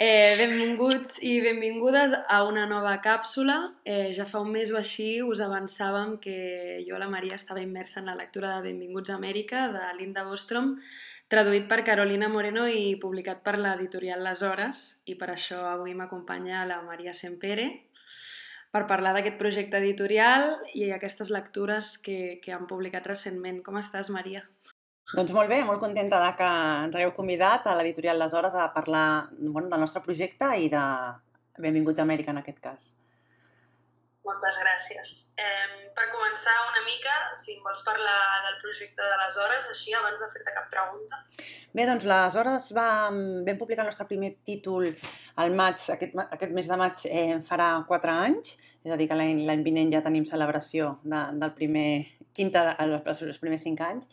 Eh, benvinguts i benvingudes a una nova càpsula. Eh, ja fa un mes o així us avançàvem que jo, la Maria, estava immersa en la lectura de Benvinguts a Amèrica, de Linda Bostrom, traduït per Carolina Moreno i publicat per l'editorial Les Hores, i per això avui m'acompanya la Maria Sempere per parlar d'aquest projecte editorial i aquestes lectures que, que han publicat recentment. Com estàs, Maria? Doncs molt bé, molt contenta de que ens hagueu convidat a l'editorial Les Hores a parlar bueno, del nostre projecte i de Benvingut a Amèrica en aquest cas. Moltes gràcies. Eh, per començar una mica, si em vols parlar del projecte de les hores, així, abans de fer-te cap pregunta. Bé, doncs les hores va, vam publicar el nostre primer títol al maig, aquest, aquest mes de maig eh, farà quatre anys, és a dir, que l'any vinent ja tenim celebració de, del primer quinta, els, els primers cinc anys.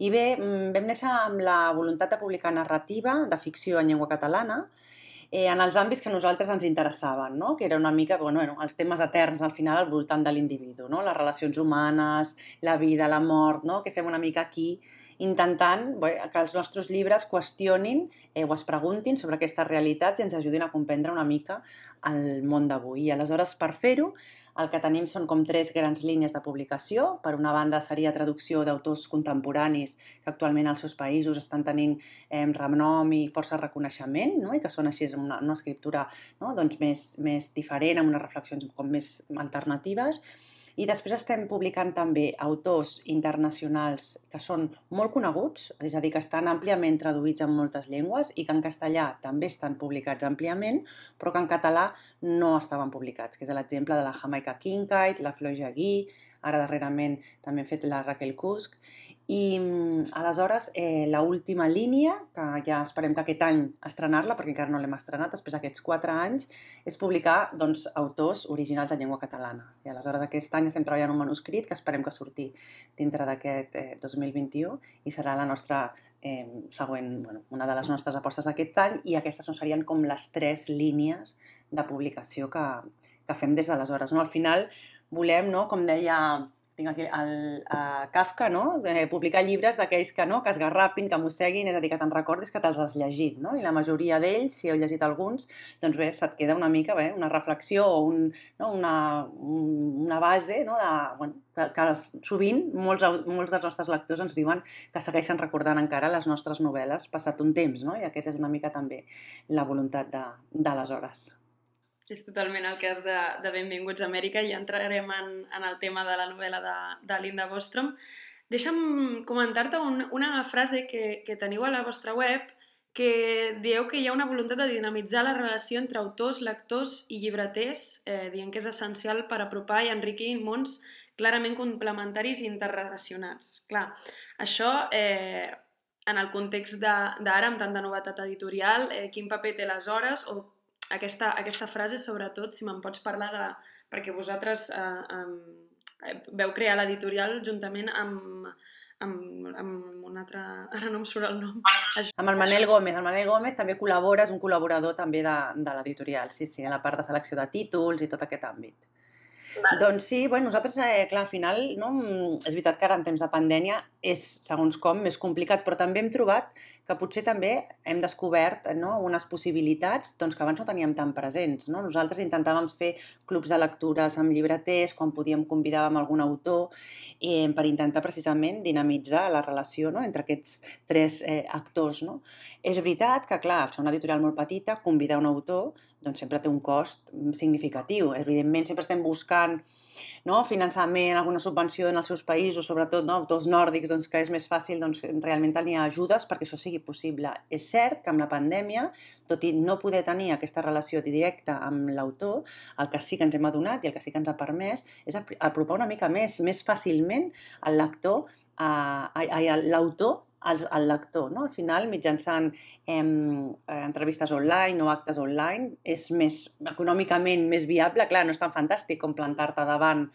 I bé, mm, vam néixer amb la voluntat de publicar narrativa de ficció en llengua catalana eh, en els àmbits que nosaltres ens interessaven, no? que era una mica bueno, els temes eterns al final al voltant de l'individu, no? les relacions humanes, la vida, la mort, no? que fem una mica aquí intentant bé, que els nostres llibres qüestionin eh, o es preguntin sobre aquestes realitats i ens ajudin a comprendre una mica el món d'avui. I aleshores, per fer-ho, el que tenim són com tres grans línies de publicació. Per una banda seria traducció d'autors contemporanis que actualment als seus països estan tenint eh, renom i força reconeixement no? i que són així una, una escriptura no? doncs més, més diferent, amb unes reflexions com més alternatives. I després estem publicant també autors internacionals que són molt coneguts, és a dir, que estan àmpliament traduïts en moltes llengües i que en castellà també estan publicats àmpliament, però que en català no estaven publicats, que és l'exemple de la Jamaica Kincaid, la Flor Jagui, ara darrerament també hem fet la Raquel Cusk, i mm, aleshores eh, la última línia, que ja esperem que aquest any estrenar-la, perquè encara no l'hem estrenat, després d'aquests quatre anys, és publicar doncs, autors originals en llengua catalana. I aleshores aquest any estem treballant un manuscrit que esperem que surti dintre d'aquest eh, 2021 i serà la nostra eh, següent, bueno, una de les nostres apostes d'aquest any i aquestes no serien com les tres línies de publicació que, que fem des d'aleshores. No? Al final, volem, no, com deia tinc aquí el, a Kafka, no? De publicar llibres d'aquells que no, que es garrapin, que mosseguin, és a dir, que te'n recordis que te'ls has llegit, no? I la majoria d'ells, si heu llegit alguns, doncs bé, se't queda una mica bé, una reflexió o un, no? una, una base no? de, bueno, que, que sovint molts, molts dels nostres lectors ens diuen que segueixen recordant encara les nostres novel·les passat un temps, no? I aquest és una mica també la voluntat de, de les hores. És totalment el cas de, de Benvinguts a Amèrica i ja entrarem en, en el tema de la novel·la de, de Linda Bostrom. Deixa'm comentar-te un, una frase que, que teniu a la vostra web que dieu que hi ha una voluntat de dinamitzar la relació entre autors, lectors i llibreters, eh, dient que és essencial per apropar i enriquir mons clarament complementaris i interrelacionats. Clar, això eh, en el context d'ara, amb tanta novetat editorial, eh, quin paper té les hores o aquesta, aquesta frase, sobretot, si me'n pots parlar de... perquè vosaltres eh, eh, veu crear l'editorial juntament amb, amb, amb un altre... Ara no em surt el nom. Amb el Manel Gómez. El Manel Gómez també col·labora, és un col·laborador també de, de l'editorial, sí, sí, a la part de selecció de títols i tot aquest àmbit. Doncs sí, bueno, nosaltres, eh, clar, al final, no, és veritat que ara en temps de pandèmia és, segons com, més complicat, però també hem trobat que potser també hem descobert no, unes possibilitats doncs, que abans no teníem tan presents. No? Nosaltres intentàvem fer clubs de lectures amb llibreters, quan podíem convidàvem algun autor, eh, per intentar precisament dinamitzar la relació no, entre aquests tres eh, actors. No? És veritat que, clar, ser una editorial molt petita, convidar un autor doncs sempre té un cost significatiu. Evidentment, sempre estem buscant no, finançament, alguna subvenció en els seus països, sobretot no, autors nòrdics, doncs, que és més fàcil doncs, realment tenir ajudes perquè això sigui possible. És cert que amb la pandèmia, tot i no poder tenir aquesta relació directa amb l'autor, el que sí que ens hem adonat i el que sí que ens ha permès és apropar una mica més, més fàcilment el lector l'autor al, al lector. No? Al final, mitjançant eh, entrevistes online o actes online, és més econòmicament més viable. Clar, no és tan fantàstic com plantar-te davant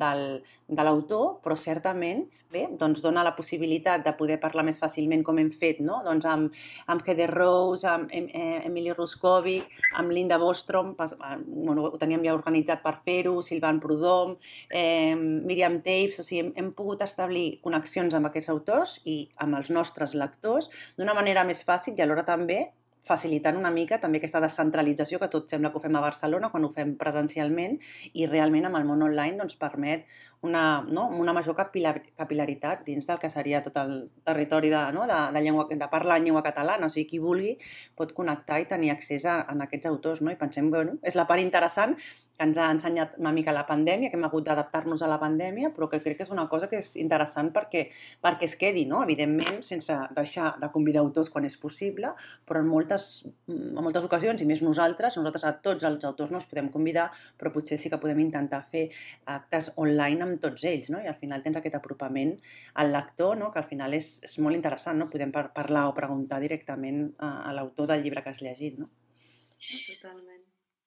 del, de l'autor, però certament bé, doncs dona la possibilitat de poder parlar més fàcilment com hem fet no? doncs amb, amb Heather Rose, amb eh, Emily Ruscovi, amb Linda Bostrom, pas, eh, bueno, ho teníem ja organitzat per fer-ho, Silvan Prudom, eh, Miriam Tapes, o sigui, hem, hem pogut establir connexions amb aquests autors i amb els nostres lectors d'una manera més fàcil i alhora també facilitant una mica també aquesta descentralització que tot sembla que ho fem a Barcelona quan ho fem presencialment i realment amb el món online doncs, permet una, no? una major capilar, capilaritat dins del que seria tot el territori de, no? de, de, llengua, de parla en llengua catalana. O sigui, qui vulgui pot connectar i tenir accés a, a aquests autors. No? I pensem bueno, és la part interessant que ens ha ensenyat una mica la pandèmia, que hem hagut d'adaptar-nos a la pandèmia, però que crec que és una cosa que és interessant perquè, perquè es quedi, no? evidentment, sense deixar de convidar autors quan és possible, però en moltes, en moltes ocasions, i més nosaltres, nosaltres a tots els autors no els podem convidar, però potser sí que podem intentar fer actes online amb tots ells, no? i al final tens aquest apropament al lector, no? que al final és, és molt interessant, no? podem par parlar o preguntar directament a, a l'autor del llibre que has llegit. No? Totalment.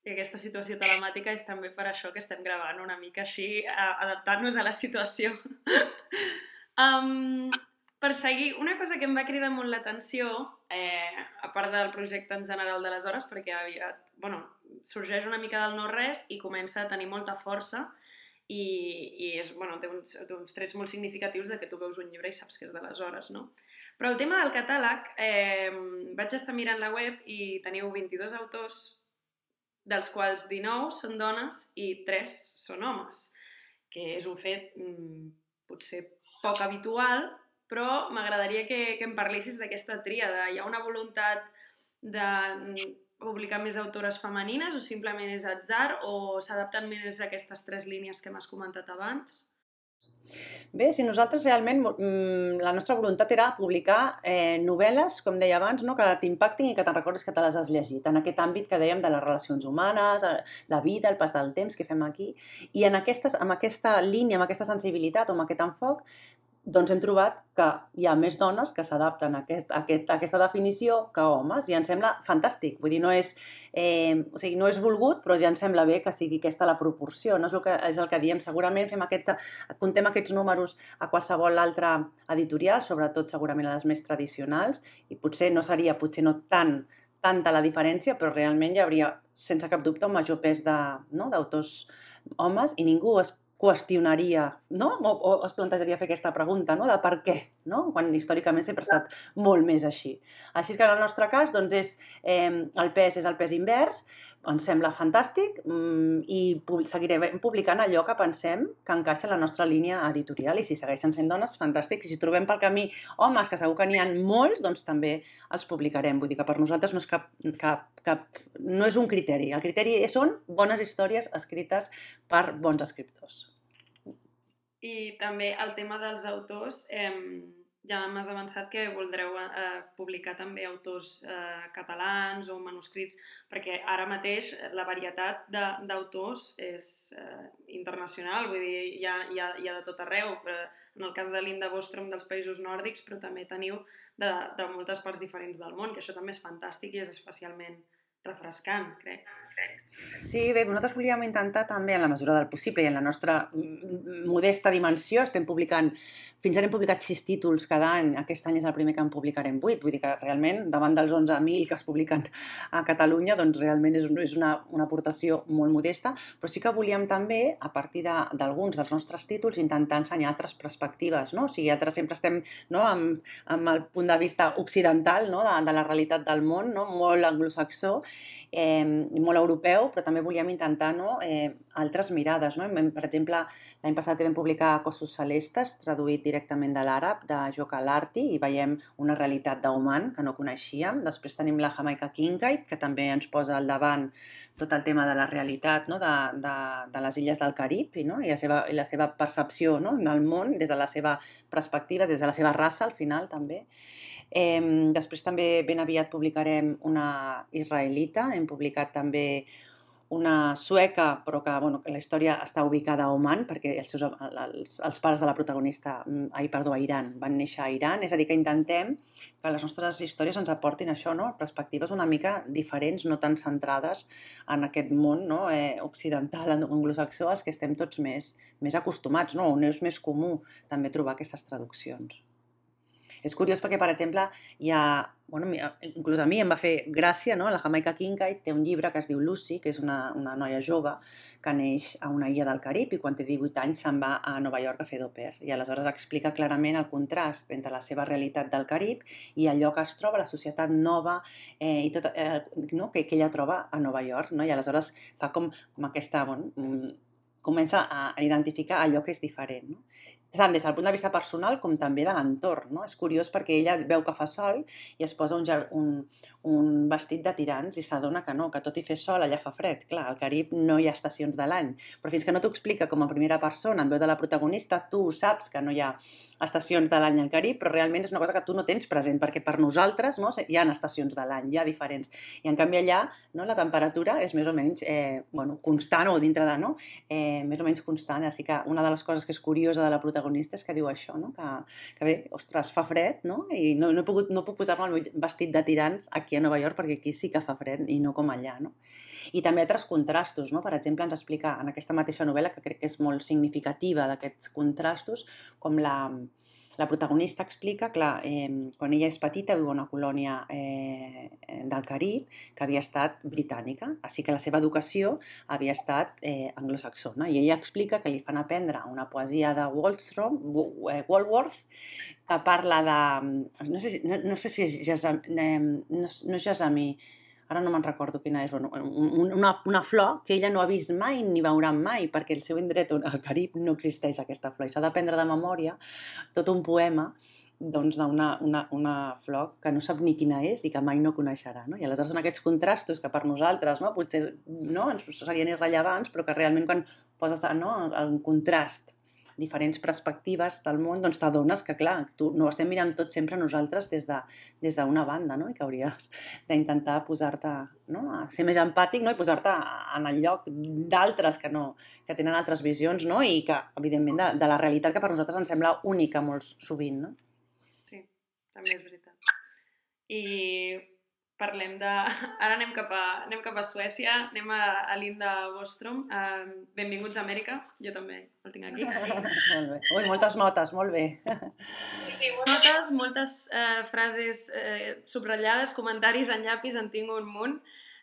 I aquesta situació telemàtica és també per això que estem gravant una mica així, adaptant-nos a la situació. um, per seguir, una cosa que em va cridar molt l'atenció, eh, a part del projecte en general de les hores, perquè aviat, bueno, sorgeix una mica del no-res i comença a tenir molta força i, i és, bueno, té, uns, té uns trets molt significatius de que tu veus un llibre i saps que és de les hores, no? Però el tema del catàleg, eh, vaig estar mirant la web i teniu 22 autors dels quals 19 són dones i 3 són homes, que és un fet mmm, potser poc habitual, però m'agradaria que, que em parlessis d'aquesta tríada. Hi ha una voluntat de mm, publicar més autores femenines o simplement és atzar o s'adapten més a aquestes tres línies que m'has comentat abans? Bé, si nosaltres realment, mm, la nostra voluntat era publicar eh, novel·les, com deia abans, no? que t'impactin i que te'n recordis que te les has llegit, en aquest àmbit que dèiem de les relacions humanes, la vida, el pas del temps que fem aquí, i en aquestes, amb aquesta línia, amb aquesta sensibilitat o amb aquest enfoc, doncs hem trobat que hi ha més dones que s'adapten a, aquest, a, aquest, a aquesta definició que homes i ens sembla fantàstic. Vull dir, no és, eh, o sigui, no és volgut, però ja ens sembla bé que sigui aquesta la proporció. No és el que, és el que diem. Segurament fem aquest, contem aquests números a qualsevol altra editorial, sobretot segurament a les més tradicionals, i potser no seria, potser no tant tanta la diferència, però realment hi hauria, sense cap dubte, un major pes d'autors no? homes i ningú es qüestionaria, no? O, o es plantejaria fer aquesta pregunta, no? De per què, no? Quan històricament sempre ha estat molt més així. Així que en el nostre cas, doncs, és, eh, el pes és el pes invers, ens sembla fantàstic mm, i seguirem publicant allò que pensem que encaixa en la nostra línia editorial i si segueixen sent dones, fantàstic. I si trobem pel camí homes, que segur que n'hi ha molts, doncs també els publicarem. Vull dir que per nosaltres no és, cap, cap, cap, no és un criteri. El criteri són bones històries escrites per bons escriptors. I també el tema dels autors... Eh ja m'has avançat que voldreu eh, publicar també autors eh, catalans o manuscrits, perquè ara mateix la varietat d'autors és eh, internacional, vull dir, hi ha, hi, ha, hi ha de tot arreu, però en el cas de l'Inda Vostrom dels països nòrdics, però també teniu de, de moltes parts diferents del món, que això també és fantàstic i és especialment refrescant, crec. Sí, bé, nosaltres volíem intentar també, en la mesura del possible i en la nostra modesta dimensió, estem publicant, fins ara hem publicat sis títols cada any, aquest any és el primer que en publicarem vuit, vull dir que realment, davant dels 11.000 que es publiquen a Catalunya, doncs realment és, és una, una aportació molt modesta, però sí que volíem també, a partir d'alguns de, dels nostres títols, intentar ensenyar altres perspectives, no? O sigui, altres sempre estem no, amb, amb el punt de vista occidental no? de, de la realitat del món, no? molt anglosaxó, eh, molt europeu, però també volíem intentar no, eh, altres mirades. No? Per exemple, l'any passat vam publicar Cossos Celestes, traduït directament de l'àrab, de Joka Larti, i veiem una realitat d'Oman que no coneixíem. Després tenim la Jamaica Kincaid, que també ens posa al davant tot el tema de la realitat no? de, de, de les illes del Carib i, no? I, la seva, i la seva percepció no? del món des de la seva perspectiva, des de la seva raça al final també. Eh, després també ben aviat publicarem una israelita, hem publicat també una sueca, però que, bueno, que la història està ubicada a Oman, perquè els, seus, els, els pares de la protagonista, mm, ai, perdó, a Iran, van néixer a Iran, és a dir, que intentem que les nostres històries ens aportin això, no? perspectives una mica diferents, no tan centrades en aquest món no? eh, occidental, anglosaxó, als que estem tots més, més acostumats, no? on és més comú també trobar aquestes traduccions. És curiós perquè, per exemple, hi ha bueno, inclús a mi em va fer gràcia, no? La Jamaica Kincaid té un llibre que es diu Lucy, que és una, una noia jove que neix a una illa del Carib i quan té 18 anys se'n va a Nova York a fer d'oper. I aleshores explica clarament el contrast entre la seva realitat del Carib i allò que es troba, la societat nova eh, i tot, eh, no? que, que ella troba a Nova York. No? I aleshores fa com, com aquesta... Bueno, mm, comença a identificar allò que és diferent. No? Tant des del punt de vista personal com també de l'entorn. No? És curiós perquè ella veu que fa sol i es posa un, un, un vestit de tirants i s'adona que no, que tot i fer sol allà fa fred. Clar, al Carib no hi ha estacions de l'any, però fins que no t'ho explica com a primera persona, en veu de la protagonista, tu saps que no hi ha estacions de l'any al Carib, però realment és una cosa que tu no tens present, perquè per nosaltres no, hi ha estacions de l'any, hi ha diferents. I en canvi allà no, la temperatura és més o menys eh, bueno, constant o dintre de, no? Eh, més o menys constant, així que una de les coses que és curiosa de la protagonista protagonista és que diu això, no? que, que bé, ostres, fa fred, no? I no, no, he pogut, no puc posar-me el vestit de tirants aquí a Nova York perquè aquí sí que fa fred i no com allà, no? I també altres contrastos, no? Per exemple, ens explica en aquesta mateixa novel·la, que crec que és molt significativa d'aquests contrastos, com la, la protagonista explica, clar, eh, quan ella és petita viu a una colònia eh, del Carib que havia estat britànica, així que la seva educació havia estat eh, anglosaxona. I ella explica que li fan aprendre una poesia de Wallstrom, eh, Walworth, que parla de... No sé, no, no sé si és Jasami, eh, no, no és Jasami, ara no me'n recordo quina és, bueno, una, una flor que ella no ha vist mai ni veurà mai, perquè el seu indret al Carib no existeix aquesta flor i s'ha d'aprendre de memòria tot un poema doncs d'una una, una flor que no sap ni quina és i que mai no coneixerà. No? I aleshores són aquests contrastos que per nosaltres no? potser no, ens serien irrellevants, però que realment quan poses no, en contrast diferents perspectives del món, doncs t'adones que, clar, tu no estem mirant tot sempre nosaltres des d'una de, des banda, no? I que hauries d'intentar posar-te, no? A ser més empàtic, no? I posar-te en el lloc d'altres que no, que tenen altres visions, no? I que, evidentment, de, de la realitat que per nosaltres ens sembla única molt sovint, no? Sí, també és veritat. I parlem de... Ara anem cap a, anem cap a Suècia, anem a, a Linda Bostrom. Uh, benvinguts a Amèrica, jo també el tinc aquí. molt bé. Ui, moltes notes, molt bé. Sí, notes, moltes uh, frases uh, subratllades, comentaris en llapis, en tinc un munt.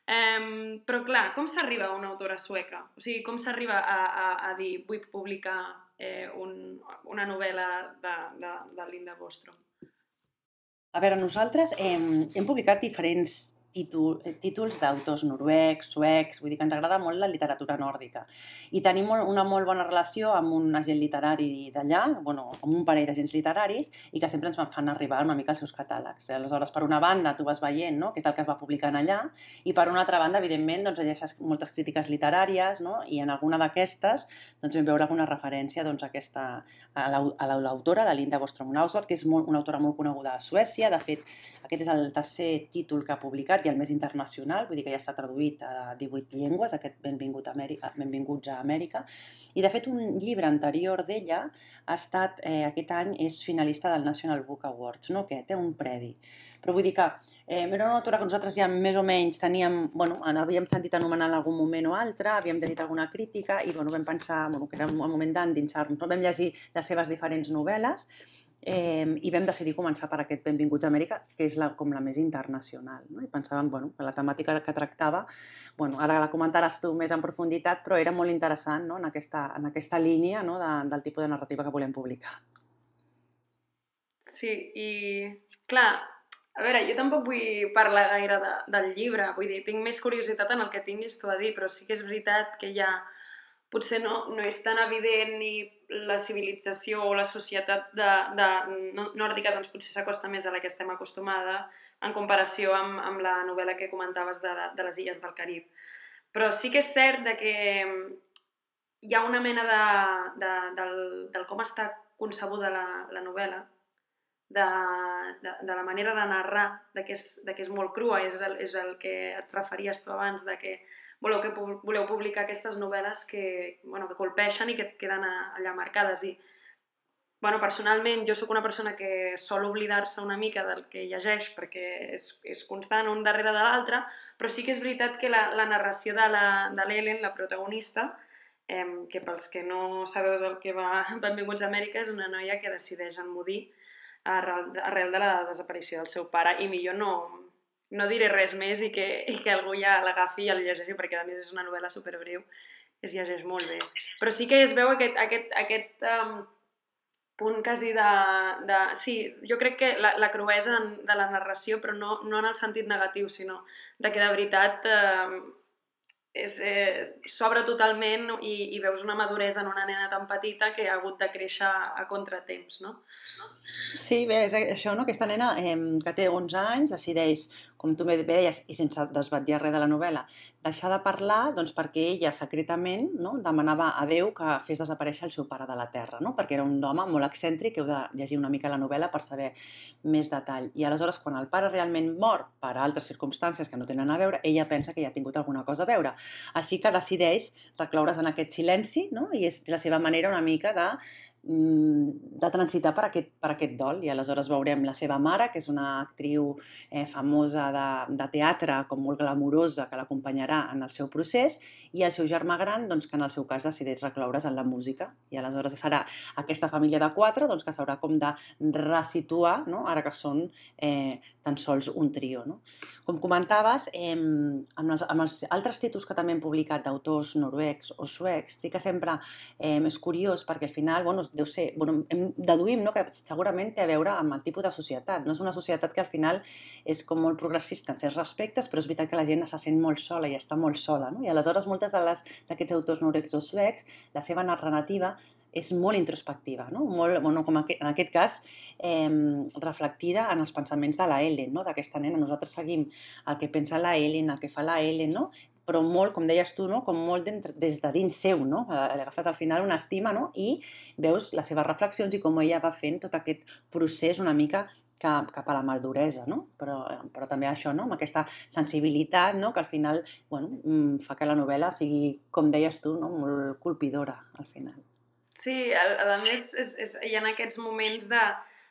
Um, però clar, com s'arriba a una autora sueca? O sigui, com s'arriba a, a, a dir vull publicar eh, un, una novel·la de, de, de Linda Bostrom? A veure, nosaltres hem, hem publicat diferents títol, eh, títols d'autors noruecs, suecs, vull dir que ens agrada molt la literatura nòrdica. I tenim una molt bona relació amb un agent literari d'allà, bueno, amb un parell d'agents literaris, i que sempre ens fan arribar una mica els seus catàlegs. Aleshores, per una banda, tu vas veient no? que és el que es va publicant allà, i per una altra banda, evidentment, doncs, llegeixes moltes crítiques literàries, no? i en alguna d'aquestes doncs, vam veure alguna referència doncs, a, aquesta, a l'autora, la Linda Bostrom Nausgaard, que és molt, una autora molt coneguda a Suècia. De fet, aquest és el tercer títol que ha publicat i el més internacional, vull dir que ja està traduït a 18 llengües, aquest Benvingut a Amèrica, Benvinguts a Amèrica. I, de fet, un llibre anterior d'ella ha estat, eh, aquest any, és finalista del National Book Awards, no aquest, té un previ. Però vull dir que eh, era una autora que nosaltres ja més o menys teníem, bueno, havíem sentit anomenar en algun moment o altre, havíem llegit alguna crítica i bueno, vam pensar bueno, que era un moment d'endinsar-nos. Vam llegir les seves diferents novel·les Eh, I vam decidir començar per aquest Benvinguts a Amèrica, que és la, com la més internacional. No? I pensàvem bueno, que la temàtica que tractava, bueno, ara la comentaràs tu més en profunditat, però era molt interessant no? en, aquesta, en aquesta línia no? de, del tipus de narrativa que volem publicar. Sí, i clar, a veure, jo tampoc vull parlar gaire de, del llibre, vull dir, tinc més curiositat en el que tinguis tu a dir, però sí que és veritat que ha potser no, no és tan evident ni la civilització o la societat de, de nòrdica doncs potser s'acosta més a la que estem acostumada en comparació amb, amb la novel·la que comentaves de, de les illes del Carib. Però sí que és cert de que hi ha una mena de, de, del, del com està concebuda la, la novel·la, de, de, de la manera de narrar, de que és, de que és molt crua, és el, és el que et referies tu abans, de que voleu, que voleu publicar aquestes novel·les que, bueno, que colpeixen i que et queden allà marcades. I, bueno, personalment, jo sóc una persona que sol oblidar-se una mica del que llegeix perquè és, és constant un darrere de l'altre, però sí que és veritat que la, la narració de l'Ellen, la, la protagonista, eh, que pels que no sabeu del que va Benvinguts a Amèrica, és una noia que decideix enmudir arrel, arrel de la desaparició del seu pare i millor no, no diré res més i que, i que algú ja l'agafi i el llegeixi perquè a més és una novel·la superbreu es llegeix molt bé. Però sí que es veu aquest, aquest, aquest um, punt quasi de, de... Sí, jo crec que la, la cruesa de la narració, però no, no en el sentit negatiu, sinó de que de veritat eh, és, eh, s'obre totalment i, i veus una maduresa en una nena tan petita que ha hagut de créixer a contratemps, no? Sí, bé, és això, no? Aquesta nena eh, que té 11 anys decideix, com tu bé deies, i sense desvetllar res de la novel·la, deixar de parlar doncs, perquè ella secretament no? demanava a Déu que fes desaparèixer el seu pare de la Terra, no? perquè era un home molt excèntric, heu de llegir una mica la novel·la per saber més detall. I aleshores, quan el pare realment mor per altres circumstàncies que no tenen a veure, ella pensa que ja ha tingut alguna cosa a veure. Així que decideix recloure's en aquest silenci no? i és la seva manera una mica de de transitar per aquest, per aquest dol. I aleshores veurem la seva mare, que és una actriu eh, famosa de, de teatre, com molt glamurosa, que l'acompanyarà en el seu procés, i el seu germà gran, doncs, que en el seu cas decideix recloure's en la música. I aleshores serà aquesta família de quatre doncs, que s'haurà com de resituar, no? ara que són eh, tan sols un trio. No? Com comentaves, eh, amb, els, amb els altres títols que també hem publicat d'autors noruecs o suecs, sí que sempre eh, és curiós perquè al final, bueno, deu ser, bueno, hem, deduïm no, que segurament té a veure amb el tipus de societat. No és una societat que al final és com molt progressista en certs respectes, però és veritat que la gent se sent molt sola i està molt sola. No? I aleshores moltes d'aquests autors noruecs o suecs, la seva narrativa és molt introspectiva, no? molt, bueno, com en aquest cas, eh, reflectida en els pensaments de la Ellen, no? d'aquesta nena. Nosaltres seguim el que pensa la Ellen, el que fa la Ellen, no? però molt, com deies tu, no? com molt des de dins seu, no? Agafes al final una estima no? i veus les seves reflexions i com ella va fent tot aquest procés una mica cap, cap a la maduresa, no? Però, però també això, no? Amb aquesta sensibilitat, no? Que al final, bueno, mm, fa que la novel·la sigui, com deies tu, no? Molt colpidora, al final. Sí, a, a més, és, és, hi ha aquests moments de,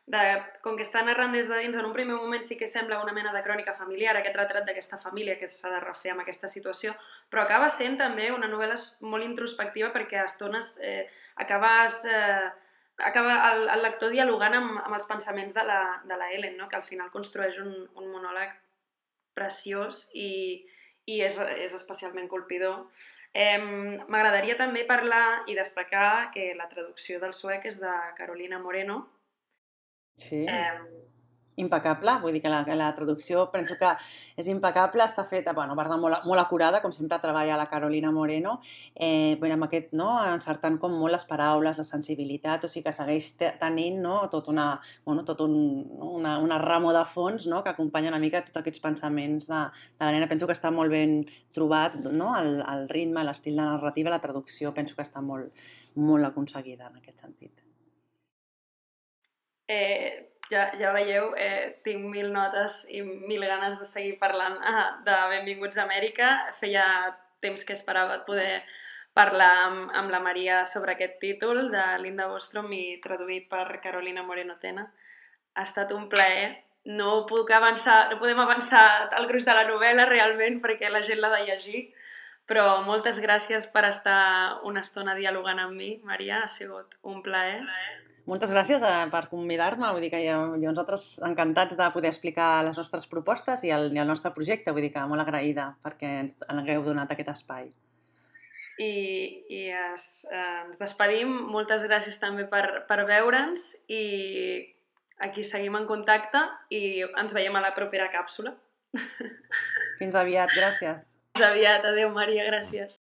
de, com que està narrant des de dins, en un primer moment sí que sembla una mena de crònica familiar, aquest retrat d'aquesta família que s'ha de refer amb aquesta situació, però acaba sent també una novel·la molt introspectiva perquè a estones eh, acabes... Eh, acaba el, el lector dialogant amb, amb els pensaments de la, de la Ellen, no? que al final construeix un, un monòleg preciós i, i és, és especialment colpidor. Eh, M'agradaria també parlar i destacar que la traducció del suec és de Carolina Moreno, Sí. Eh, impecable, vull dir que la, la traducció penso que és impecable, està feta, bueno, part molt, molt acurada, com sempre treballa la Carolina Moreno, eh, bueno, amb aquest, no, encertant com molt les paraules, la sensibilitat, o sigui que segueix tenint, no, tot una, bueno, tot un, una, una ramo de fons, no, que acompanya una mica tots aquests pensaments de, de la nena. Penso que està molt ben trobat, no, el, el ritme, l'estil de narrativa, la traducció, penso que està molt, molt aconseguida en aquest sentit. Eh, ja, ja veieu, eh, tinc mil notes i mil ganes de seguir parlant ah, de Benvinguts a Amèrica. Feia temps que esperava poder parlar amb, amb la Maria sobre aquest títol de Linda Bostrom i traduït per Carolina Moreno Tena. Ha estat un plaer. No puc avançar, no podem avançar el gruix de la novel·la realment perquè la gent l'ha de llegir, però moltes gràcies per estar una estona dialogant amb mi, Maria. Ha sigut un plaer. Un plaer moltes gràcies eh, per convidar-me, vull dir que jo, jo nosaltres encantats de poder explicar les nostres propostes i el, i el nostre projecte, vull dir que molt agraïda perquè ens hagueu donat aquest espai. I, i es, eh, ens despedim. Moltes gràcies també per, per veure'ns i aquí seguim en contacte i ens veiem a la propera càpsula. Fins aviat, gràcies. Fins aviat, adeu Maria, gràcies.